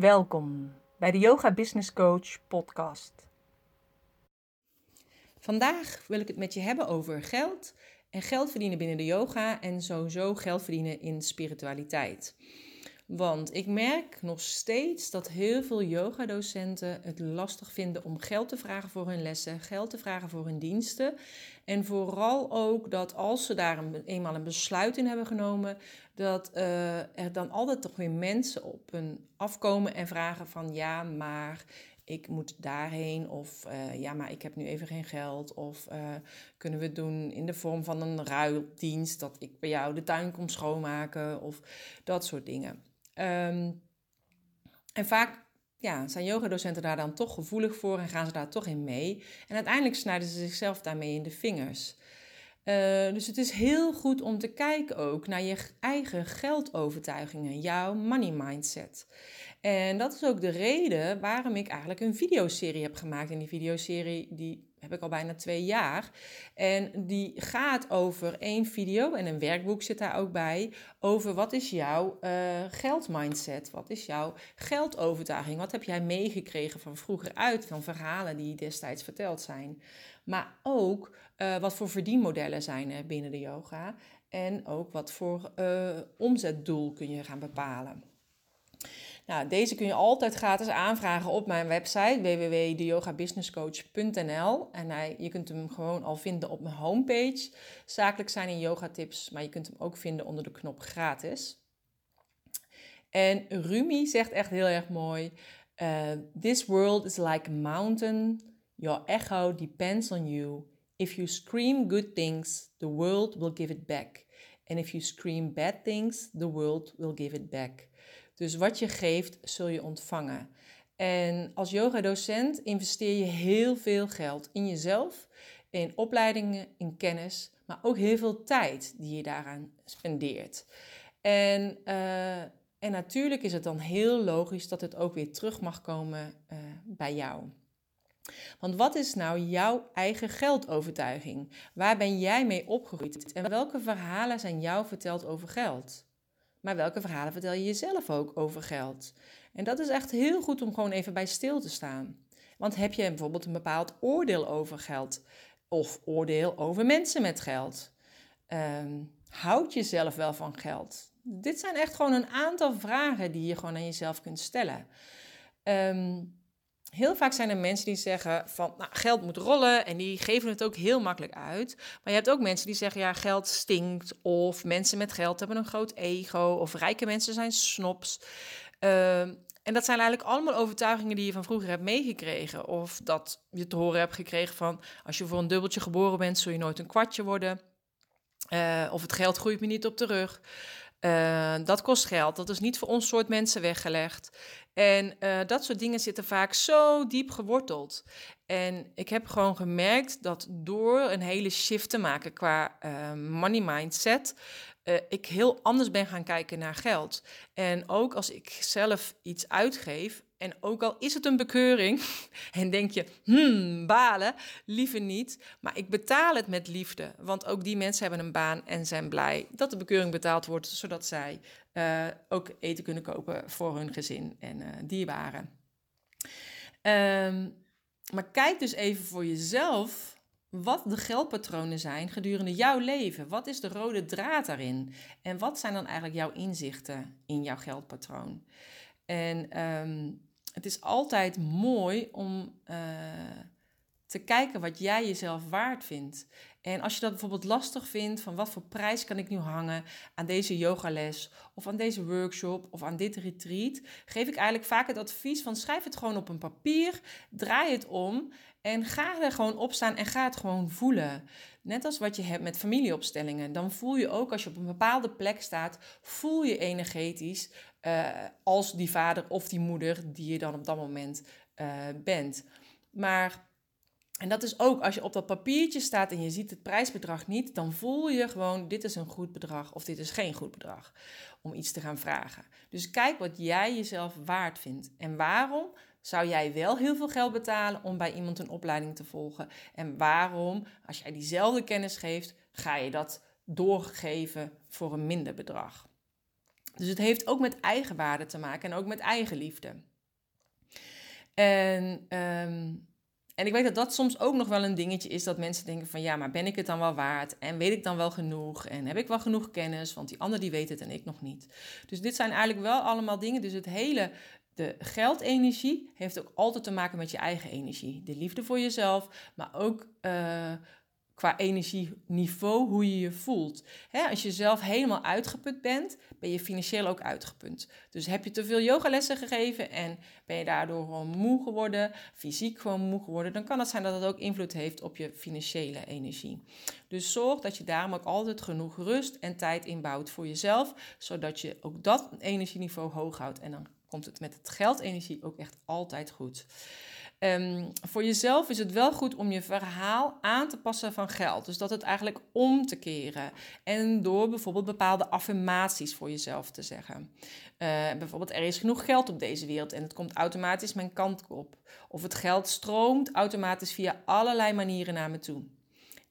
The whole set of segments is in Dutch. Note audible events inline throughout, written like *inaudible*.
Welkom bij de Yoga Business Coach podcast. Vandaag wil ik het met je hebben over geld en geld verdienen binnen de yoga en sowieso geld verdienen in spiritualiteit. Want ik merk nog steeds dat heel veel yogadocenten het lastig vinden om geld te vragen voor hun lessen, geld te vragen voor hun diensten. En vooral ook dat als ze daar een, eenmaal een besluit in hebben genomen, dat uh, er dan altijd toch weer mensen op hun afkomen en vragen van ja, maar ik moet daarheen of uh, ja, maar ik heb nu even geen geld of uh, kunnen we het doen in de vorm van een ruildienst dat ik bij jou de tuin kom schoonmaken of dat soort dingen. Um, en vaak ja, zijn yogadocenten daar dan toch gevoelig voor en gaan ze daar toch in mee. En uiteindelijk snijden ze zichzelf daarmee in de vingers. Uh, dus het is heel goed om te kijken ook naar je eigen geldovertuigingen, jouw money mindset. En dat is ook de reden waarom ik eigenlijk een videoserie heb gemaakt. En die videoserie die heb ik al bijna twee jaar. En die gaat over één video en een werkboek zit daar ook bij. Over wat is jouw uh, geldmindset? Wat is jouw geldovertuiging? Wat heb jij meegekregen van vroeger uit, van verhalen die destijds verteld zijn? Maar ook uh, wat voor verdienmodellen zijn er binnen de yoga. En ook wat voor uh, omzetdoel kun je gaan bepalen. Nou, deze kun je altijd gratis aanvragen op mijn website www.deyogabusinesscoach.nl. En hij, je kunt hem gewoon al vinden op mijn homepage. Zakelijk zijn in yoga tips, maar je kunt hem ook vinden onder de knop gratis. En Rumi zegt echt heel erg mooi: uh, This world is like a mountain. Your echo depends on you. If you scream good things, the world will give it back. And if you scream bad things, the world will give it back. Dus wat je geeft, zul je ontvangen. En als yogadocent investeer je heel veel geld in jezelf, in opleidingen, in kennis, maar ook heel veel tijd die je daaraan spendeert. En, uh, en natuurlijk is het dan heel logisch dat het ook weer terug mag komen uh, bij jou. Want wat is nou jouw eigen geldovertuiging? Waar ben jij mee opgegroeid? En welke verhalen zijn jou verteld over geld? Maar welke verhalen vertel je jezelf ook over geld? En dat is echt heel goed om gewoon even bij stil te staan. Want heb je bijvoorbeeld een bepaald oordeel over geld? Of oordeel over mensen met geld? Um, houd je zelf wel van geld? Dit zijn echt gewoon een aantal vragen die je gewoon aan jezelf kunt stellen. Um, Heel vaak zijn er mensen die zeggen van nou, geld moet rollen en die geven het ook heel makkelijk uit. Maar je hebt ook mensen die zeggen ja, geld stinkt of mensen met geld hebben een groot ego of rijke mensen zijn snobs. Uh, en dat zijn eigenlijk allemaal overtuigingen die je van vroeger hebt meegekregen. Of dat je te horen hebt gekregen van als je voor een dubbeltje geboren bent, zul je nooit een kwartje worden. Uh, of het geld groeit me niet op de rug. Uh, dat kost geld. Dat is niet voor ons soort mensen weggelegd. En uh, dat soort dingen zitten vaak zo diep geworteld. En ik heb gewoon gemerkt dat door een hele shift te maken qua uh, money mindset, ik heel anders ben gaan kijken naar geld. En ook als ik zelf iets uitgeef, en ook al is het een bekeuring *laughs* en denk je, hmm, balen, liever niet. Maar ik betaal het met liefde, want ook die mensen hebben een baan en zijn blij dat de bekeuring betaald wordt, zodat zij uh, ook eten kunnen kopen voor hun gezin en uh, dierbaren. Um, maar kijk dus even voor jezelf wat de geldpatronen zijn gedurende jouw leven. Wat is de rode draad daarin? En wat zijn dan eigenlijk jouw inzichten in jouw geldpatroon? En um, het is altijd mooi om uh, te kijken wat jij jezelf waard vindt. En als je dat bijvoorbeeld lastig vindt, van wat voor prijs kan ik nu hangen aan deze yogales of aan deze workshop of aan dit retreat, geef ik eigenlijk vaak het advies van schrijf het gewoon op een papier, draai het om en ga er gewoon op staan en ga het gewoon voelen. Net als wat je hebt met familieopstellingen, dan voel je ook als je op een bepaalde plek staat, voel je energetisch uh, als die vader of die moeder die je dan op dat moment uh, bent. Maar en dat is ook als je op dat papiertje staat en je ziet het prijsbedrag niet, dan voel je gewoon dit is een goed bedrag of dit is geen goed bedrag om iets te gaan vragen. Dus kijk wat jij jezelf waard vindt en waarom zou jij wel heel veel geld betalen om bij iemand een opleiding te volgen en waarom als jij diezelfde kennis geeft, ga je dat doorgeven voor een minder bedrag. Dus het heeft ook met eigenwaarde te maken en ook met eigenliefde. En, ehm, en ik weet dat dat soms ook nog wel een dingetje is dat mensen denken van ja, maar ben ik het dan wel waard? En weet ik dan wel genoeg? En heb ik wel genoeg kennis? Want die ander die weet het en ik nog niet. Dus dit zijn eigenlijk wel allemaal dingen. Dus het hele de geldenergie heeft ook altijd te maken met je eigen energie. De liefde voor jezelf, maar ook uh, qua energieniveau, hoe je je voelt. als je zelf helemaal uitgeput bent, ben je financieel ook uitgeput. Dus heb je te veel yogalessen gegeven en ben je daardoor gewoon moe geworden, fysiek gewoon moe geworden, dan kan het zijn dat het ook invloed heeft op je financiële energie. Dus zorg dat je daarom ook altijd genoeg rust en tijd inbouwt voor jezelf, zodat je ook dat energieniveau hoog houdt en dan komt het met het geldenergie ook echt altijd goed. Um, voor jezelf is het wel goed om je verhaal aan te passen van geld. Dus dat het eigenlijk om te keren. En door bijvoorbeeld bepaalde affirmaties voor jezelf te zeggen. Uh, bijvoorbeeld, er is genoeg geld op deze wereld en het komt automatisch mijn kant op. Of het geld stroomt automatisch via allerlei manieren naar me toe.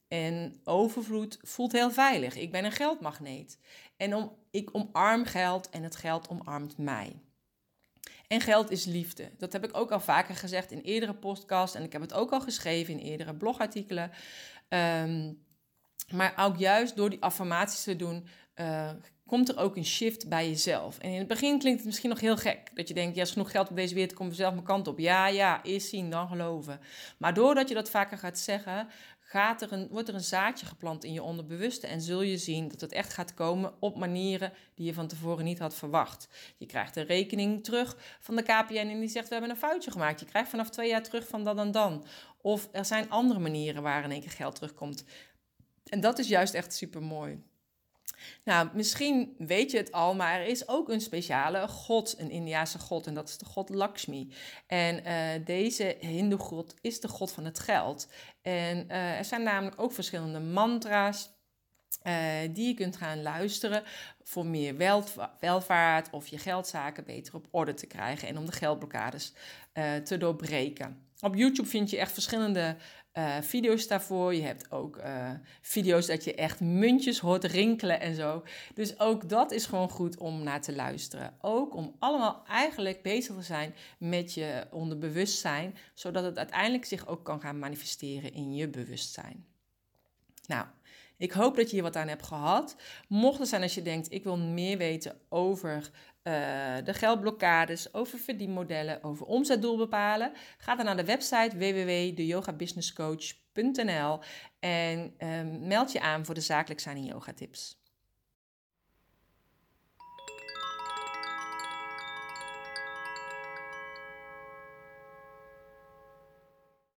En overvloed voelt heel veilig. Ik ben een geldmagneet. En om, ik omarm geld en het geld omarmt mij. En geld is liefde. Dat heb ik ook al vaker gezegd in eerdere podcasts. En ik heb het ook al geschreven in eerdere blogartikelen. Um, maar ook juist door die affirmaties te doen, uh, komt er ook een shift bij jezelf. En in het begin klinkt het misschien nog heel gek. Dat je denkt, ja, als genoeg geld op deze wereld, komt zelf mijn kant op. Ja, ja, eerst zien, dan geloven. Maar doordat je dat vaker gaat zeggen, gaat er een, wordt er een zaadje geplant in je onderbewuste en zul je zien dat het echt gaat komen op manieren die je van tevoren niet had verwacht. Je krijgt een rekening terug van de KPN en die zegt we hebben een foutje gemaakt. Je krijgt vanaf twee jaar terug van dan en dan. Of er zijn andere manieren waar in één keer geld terugkomt. En dat is juist echt super mooi. Nou, misschien weet je het al, maar er is ook een speciale god, een Indiase god, en dat is de god Lakshmi. En uh, deze Hindoe-god is de god van het geld. En uh, er zijn namelijk ook verschillende mantra's. Uh, die je kunt gaan luisteren voor meer welvaart of je geldzaken beter op orde te krijgen en om de geldblokkades te doorbreken. Op YouTube vind je echt verschillende uh, video's daarvoor. Je hebt ook uh, video's dat je echt muntjes hoort rinkelen en zo. Dus ook dat is gewoon goed om naar te luisteren. Ook om allemaal eigenlijk bezig te zijn met je onderbewustzijn, zodat het uiteindelijk zich ook kan gaan manifesteren in je bewustzijn. Nou, ik hoop dat je hier wat aan hebt gehad. Mocht het zijn als je denkt, ik wil meer weten over uh, de geldblokkades, over verdienmodellen, over omzetdoel bepalen, ga dan naar de website www.deyogabusinesscoach.nl en uh, meld je aan voor de zakelijk zijn in yoga tips.